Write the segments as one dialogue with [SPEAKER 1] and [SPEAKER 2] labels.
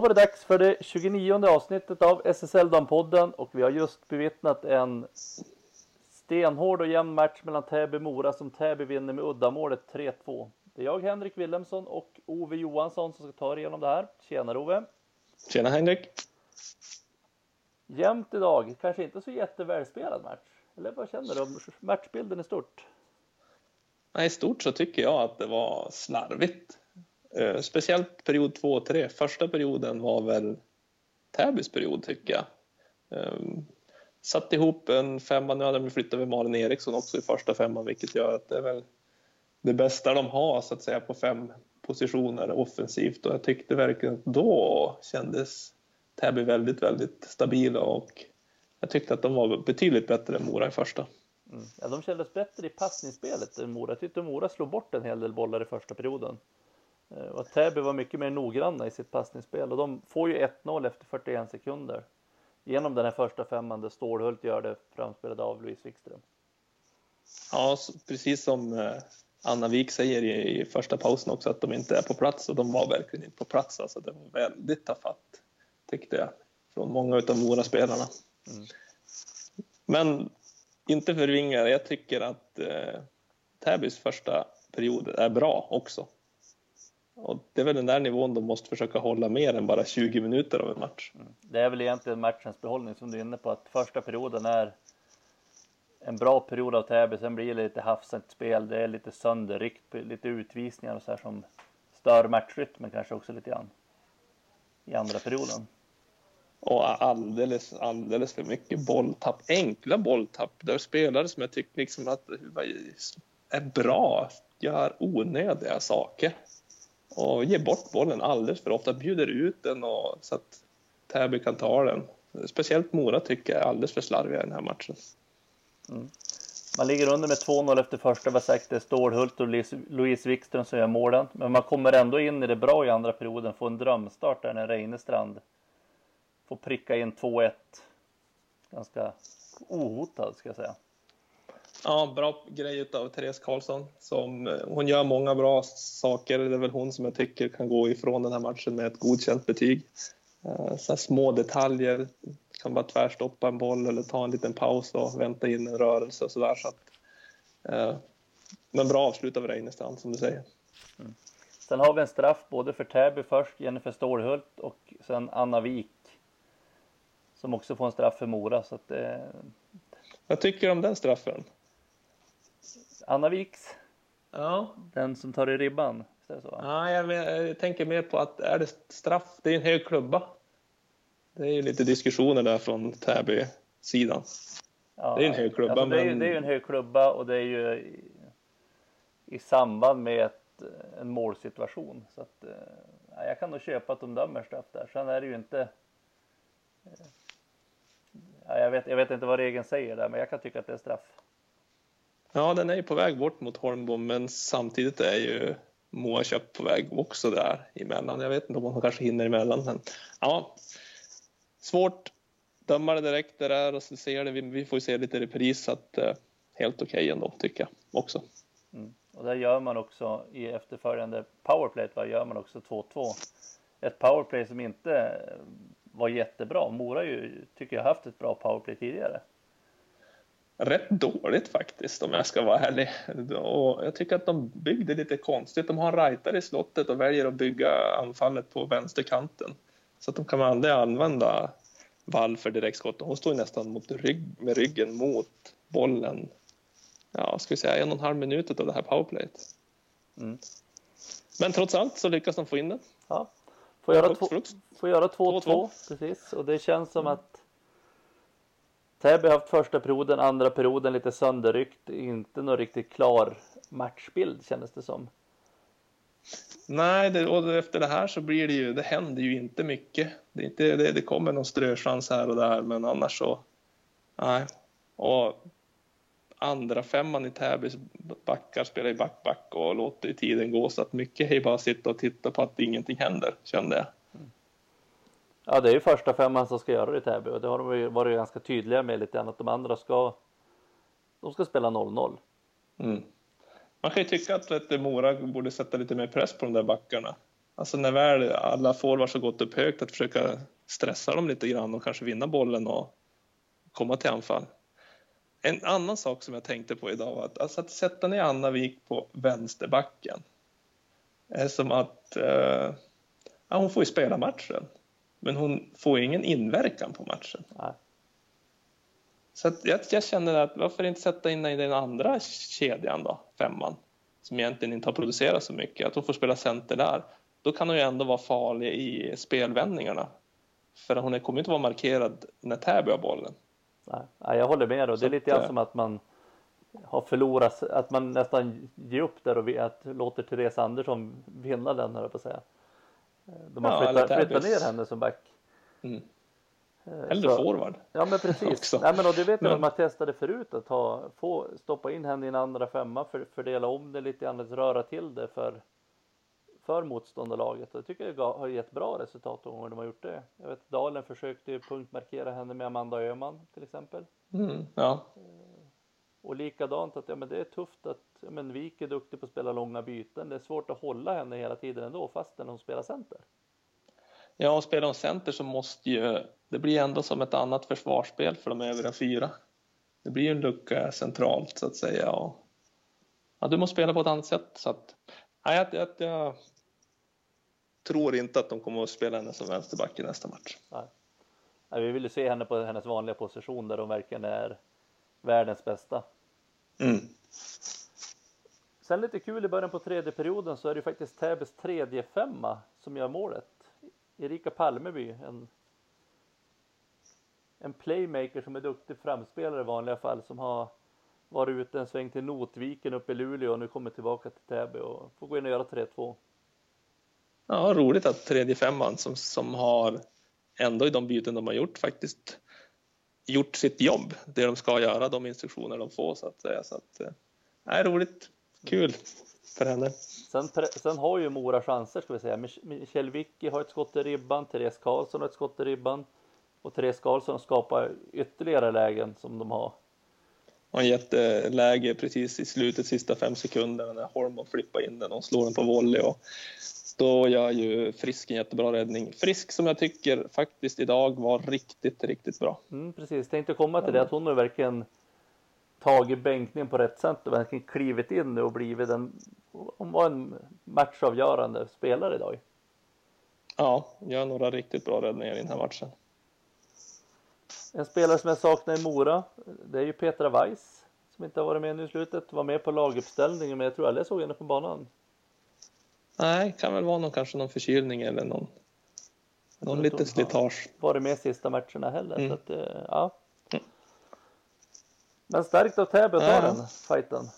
[SPEAKER 1] Då var det dags för det 29 avsnittet av SSL-dampodden och vi har just bevittnat en stenhård och jämn match mellan Täby och Mora som Täby vinner med uddamålet 3-2. Det är jag, Henrik Wilhelmsson och Ove Johansson som ska ta er igenom det här. Tjenare Ove!
[SPEAKER 2] Tjena Henrik!
[SPEAKER 1] Jämnt idag, kanske inte så jättevälspelad match. Eller vad känner du om matchbilden i stort?
[SPEAKER 2] Nej, I stort så tycker jag att det var slarvigt. Eh, speciellt period 2 och 3. Första perioden var väl Täbys period tycker jag. Eh, satt ihop en femma, nu hade de flyttat Malin Eriksson också i första femman vilket gör att det är väl det bästa de har så att säga på fem positioner offensivt och jag tyckte verkligen att då kändes Täby väldigt, väldigt stabila och jag tyckte att de var betydligt bättre än Mora i första.
[SPEAKER 1] Mm. Ja, de kändes bättre i passningsspelet än Mora. Jag tyckte Mora slog bort en hel del bollar i första perioden. Eh, och Täby var mycket mer noggranna i sitt passningsspel och de får ju 1-0 efter 41 sekunder. Genom den här första femman där Stålhult gör det framspelade av Louise Wikström.
[SPEAKER 2] Ja, precis som eh, Anna Wik säger i, första pausen också att de inte är på plats och de var verkligen inte på plats. Alltså det var väldigt tafatt tyckte jag från många av Mora-spelarna. Mm. Men inte förringar, jag tycker att eh, Täbys första period är bra också. Och det är väl den där nivån de måste försöka hålla mer än bara 20 minuter av en match. Mm.
[SPEAKER 1] Det är väl egentligen matchens behållning som du är inne på, att första perioden är en bra period av Täby, sen blir det lite hafsigt spel, det är lite sönderryckt, lite utvisningar och så här som stör matchrytmen kanske också lite grann i andra perioden.
[SPEAKER 2] Och alldeles, alldeles för mycket bolltapp, enkla bolltapp där spelare som jag tycker liksom att är bra gör onödiga saker och ger bort bollen alldeles för ofta, bjuder ut den och, så att Täby kan ta den. Speciellt Mora tycker jag är alldeles för slarviga i den här matchen.
[SPEAKER 1] Mm. Man ligger under med 2-0 efter första. Vi sagt det är Stålhult och Louise Wikström som gör målen. Men man kommer ändå in i det bra i andra perioden. Får en drömstart där när Reinestrand får pricka in 2-1. Ganska ohotad ska jag säga.
[SPEAKER 2] Ja, bra grej av Therese Karlsson. Som, eh, hon gör många bra saker. Det är väl hon som jag tycker kan gå ifrån den här matchen med ett godkänt betyg. Eh, så små detaljer, kan bara tvärstoppa en boll eller ta en liten paus och vänta in en rörelse och sådär. Så att, eh, men bra avslut av Reinestrand som du säger. Mm.
[SPEAKER 1] Sen har vi en straff både för Täby först, Jennifer Stålhult och sen Anna Wik. Som också får en straff för Mora. Så att, eh...
[SPEAKER 2] Vad tycker du om den straffen?
[SPEAKER 1] Anna Viks. Ja. Den som tar i ribban.
[SPEAKER 2] Så, ja, jag, jag, tänker mer på att är det straff? Det är en hög klubba. Det är ju lite diskussioner där från Täby-sidan. Ja, det är en hög klubba. Alltså
[SPEAKER 1] det, är, men... det är ju en hög klubba och det är ju i, i samband med ett, en målsituation. Så att, eh, ja, jag kan nog köpa att de dömer straff där. Sen är det ju inte... Eh, ja, jag, vet, jag vet inte vad regeln säger där, men jag kan tycka att det är straff.
[SPEAKER 2] Ja, den är ju på väg bort mot Holmbom, men samtidigt är ju Moa köpt på väg också där emellan. Jag vet inte om hon kanske hinner emellan, men ja. Svårt döma det direkt det där och så ser det. Vi, får ju se lite repris så att eh, helt okej okay ändå tycker jag också.
[SPEAKER 1] Mm. Och där gör man också i efterföljande powerplay, va, gör man också 2-2. Ett powerplay som inte eh, var jättebra. Mora ju, tycker jag haft ett bra powerplay tidigare
[SPEAKER 2] rätt dåligt faktiskt om jag ska vara ärlig. Och jag tycker att de byggde lite konstigt. De har en rightare i slottet och väljer att bygga anfallet på vänsterkanten. Så att de kan aldrig använda Wall för direktskott. Hon står nästan mot rygg, med ryggen mot bollen. Ja, ska vi säga en och en halv minut av det här powerplayet. Mm. Men trots allt så lyckas de få in den.
[SPEAKER 1] Ja. Får göra 2-2 precis. Och det känns som att Täby har haft första perioden, andra perioden lite sönderryckt. Inte någon riktigt klar matchbild kändes det som.
[SPEAKER 2] Nej, det, och efter det här så blir det ju, det händer ju inte mycket. Det, inte, det, det kommer någon ströchans här och där, men annars så, nej. Och andra femman i Täbys backar spelar i backback -back och låter tiden gå så att mycket är ju bara att sitta och titta på att ingenting händer, kände jag.
[SPEAKER 1] Ja, det är ju första femman som ska göra det i Täby och det har de ju varit ganska tydliga med lite grann att de andra ska de ska spela 0-0.
[SPEAKER 2] Mm. Man kan ju tycka att vet, Mora borde sätta lite mer press på de där backarna. Alltså när väl alla forwards har gått upp högt att försöka stressa dem lite grann och kanske vinna bollen och komma till anfall. En annan sak som jag tänkte på idag var att, alltså att sätta ner Anna Wik på vänsterbacken är som att eh, ja, hon får ju spela matchen, men hon får ingen inverkan på matchen.
[SPEAKER 1] Nej.
[SPEAKER 2] Så att jag, jag känner att varför inte sätta in i den andra kedjan då, femman, som egentligen inte har producerat så mycket, att hon får spela center där. Då kan hon ju ändå vara farlig i spelvändningarna. För hon kommer inte vara markerad när Täby har bollen.
[SPEAKER 1] Nej, jag håller med. Och det är lite grann som att man har förlorat, att man nästan ger upp där och att, låter Therese Andersson vinna den, jag på att säga. De har ja, flyttat, flyttat ner henne som back.
[SPEAKER 2] Mm. Eller så, forward.
[SPEAKER 1] Ja men precis. Nej, men, och det vet jag att man testade förut att ha, få, stoppa in henne i en andra femma, för, fördela om det lite grann, röra till det för, för motståndarlaget. Jag tycker det har gett bra resultat de gånger de har gjort det. Jag vet Dalen försökte punktmarkera henne med Amanda Öhman till exempel.
[SPEAKER 2] Mm, ja.
[SPEAKER 1] Och likadant att ja, men det är tufft att ja, men Wik är duktig på att spela långa byten. Det är svårt att hålla henne hela tiden ändå fastän hon spelar center.
[SPEAKER 2] Ja, och spelar hon center så måste ju det blir ändå som ett annat försvarsspel för de övriga fyra. Det blir ju en lucka centralt så att säga. Och, ja, du måste spela på ett annat sätt. Så att, nej, jag, jag, jag tror inte att de kommer att spela henne som vänsterback i nästa match.
[SPEAKER 1] Nej. Nej, vi vill ju se henne på hennes vanliga position där hon verkligen är världens bästa.
[SPEAKER 2] Mm.
[SPEAKER 1] Sen lite kul i början på tredje perioden så är det faktiskt Täbys tredje femma som gör målet. Erika Palmeby, en, en playmaker som är duktig framspelare i vanliga fall som har varit ute en sväng till Notviken uppe i Luleå och nu kommer tillbaka till Täby och får gå in och göra 3-2.
[SPEAKER 2] Ja, roligt att tredje femman som, som har ändå i de byten de har gjort faktiskt gjort sitt jobb, det de ska göra, de instruktioner de får så att säga. Så att, äh, roligt, kul för henne.
[SPEAKER 1] Sen, sen har ju Mora chanser ska vi säga. Michelle Wicki har ett skott i ribban, Therese Karlsson har ett skott i ribban och Therese Karlsson skapar ytterligare lägen som de har.
[SPEAKER 2] Har en jätteläge precis i slutet, sista fem sekunderna när Holm flippar in den och slår den på volley och då gör ju Frisk en jättebra räddning. Frisk som jag tycker faktiskt idag var riktigt, riktigt bra.
[SPEAKER 1] Mm, precis, tänkte komma till det att hon har verkligen tagit bänkningen på rätt sätt och verkligen klivit in och blivit en, hon var en matchavgörande spelare idag.
[SPEAKER 2] Ja, gör några riktigt bra räddningar i den här matchen.
[SPEAKER 1] En spelare som jag saknar i Mora, det är ju Petra Weiss som inte har varit med nu i slutet, var med på laguppställningen men jag tror aldrig jag såg henne på banan.
[SPEAKER 2] Nej, kan väl vara någon, kanske någon förkylning eller någon, någon lite slitage.
[SPEAKER 1] Varit med sista matcherna heller. Mm. Så att, eh, ja. Mm. Men starkt av Täby att ta ja. den fighten.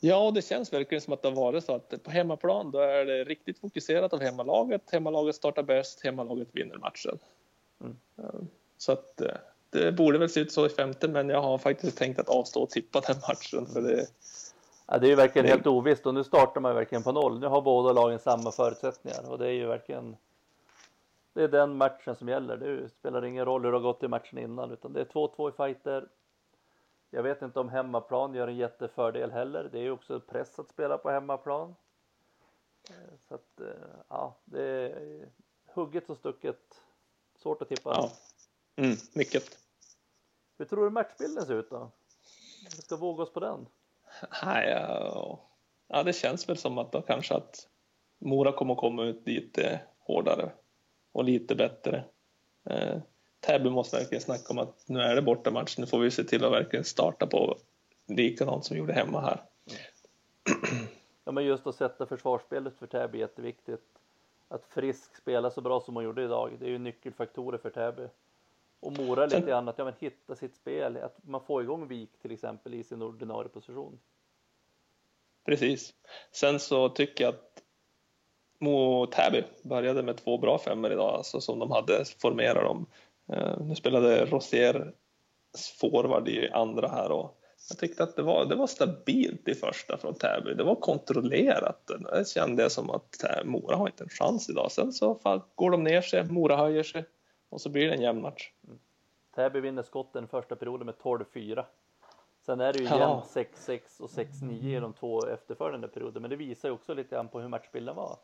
[SPEAKER 2] Ja, det känns verkligen som att det har varit så att på hemmaplan då är det riktigt fokuserat av hemmalaget. Hemmalaget startar bäst, hemmalaget vinner matchen. Mm. Så att eh, det borde väl se ut så i femte, men jag har faktiskt tänkt att avstå och tippa den matchen för det
[SPEAKER 1] Ja, det är ju verkligen helt ovisst och nu startar man verkligen på noll. Nu har båda lagen samma förutsättningar och det är ju verkligen det är den matchen som gäller. Det spelar ingen roll hur det har gått i matchen innan utan det är 2-2 i fighter. Jag vet inte om hemmaplan gör en jättefördel heller. Det är ju också press att spela på hemmaplan. Så att ja, det är hugget och stucket. Svårt att tippa.
[SPEAKER 2] Ja, mm, mycket.
[SPEAKER 1] Hur tror du matchbilden ser ut då? Vi ska våga oss på den.
[SPEAKER 2] Nej, ja, det känns väl som att då kanske att Mora kommer att komma ut lite hårdare och lite bättre. Eh, Täby måste verkligen snacka om att nu är det bortamatch, nu får vi se till att verkligen starta på likadant som vi gjorde hemma här.
[SPEAKER 1] Ja, men just att sätta försvarsspelet för Täby är jätteviktigt. Att Frisk spelar så bra som hon gjorde idag, det är ju nyckelfaktorer för Täby. Och Mora lite grann att ja, men hitta sitt spel, att man får igång Vik till exempel i sin ordinarie position.
[SPEAKER 2] Precis. Sen så tycker jag att Mo Täby började med två bra femmer idag, alltså som de hade formerat dem. Uh, nu spelade Rosier forward i andra här och jag tyckte att det var, det var stabilt i första från Täby. Det var kontrollerat. Det kände som att Mora har inte en chans idag. Sen så går de ner sig, Mora höjer sig och så blir det en jämn match. Mm.
[SPEAKER 1] Täby vinner skotten första perioden med 12-4. Sen är det ju
[SPEAKER 2] Ja.
[SPEAKER 1] igen 6-6 och 6-9 i de två efterföljande perioderna, men det visar ju också lite grann på hur matchbilden var.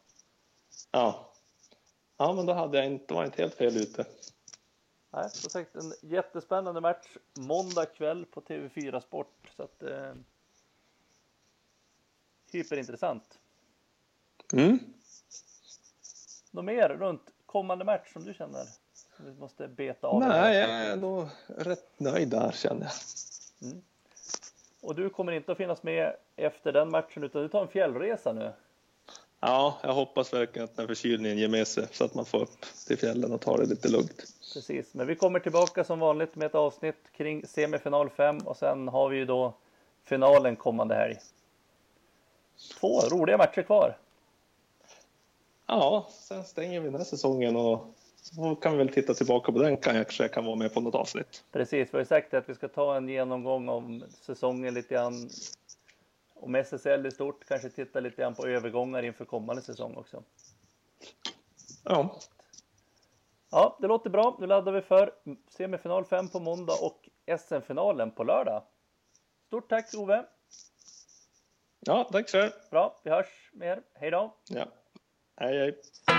[SPEAKER 2] Ja. Ja, men då hade jag inte, var jag inte helt fel ute.
[SPEAKER 1] Nej, som sagt en jättespännande match måndag kväll på TV4 Sport. Så att, eh, hyperintressant.
[SPEAKER 2] Mm.
[SPEAKER 1] Något mer runt kommande match som du känner? Vi måste beta av?
[SPEAKER 2] Nej, jag är nog rätt nöjd där känner jag.
[SPEAKER 1] Och du kommer inte att finnas med efter den matchen utan du tar en fjällresa nu.
[SPEAKER 2] Ja, jag hoppas verkligen att den här förkylningen ger med sig så att man får upp till fjällen och tar det lite lugnt.
[SPEAKER 1] Precis, men vi kommer tillbaka som vanligt med ett avsnitt kring semifinal 5 och sen har vi ju då finalen kommande helg. Två roliga matcher kvar.
[SPEAKER 2] Ja, sen stänger vi den här säsongen och så kan vi väl titta tillbaka på den. Kanske jag kan vara med på något avsnitt.
[SPEAKER 1] Precis, vi har ju sagt att vi ska ta en genomgång om säsongen lite grann. Om SSL i stort, kanske titta lite grann på övergångar inför kommande säsong också.
[SPEAKER 2] Ja,
[SPEAKER 1] Ja, det låter bra. Nu laddar vi för semifinal 5 på måndag och SM-finalen på lördag. Stort tack Ove!
[SPEAKER 2] ja tack så
[SPEAKER 1] Bra, vi hörs mer. Hej då!
[SPEAKER 2] Ja. Hej, hej.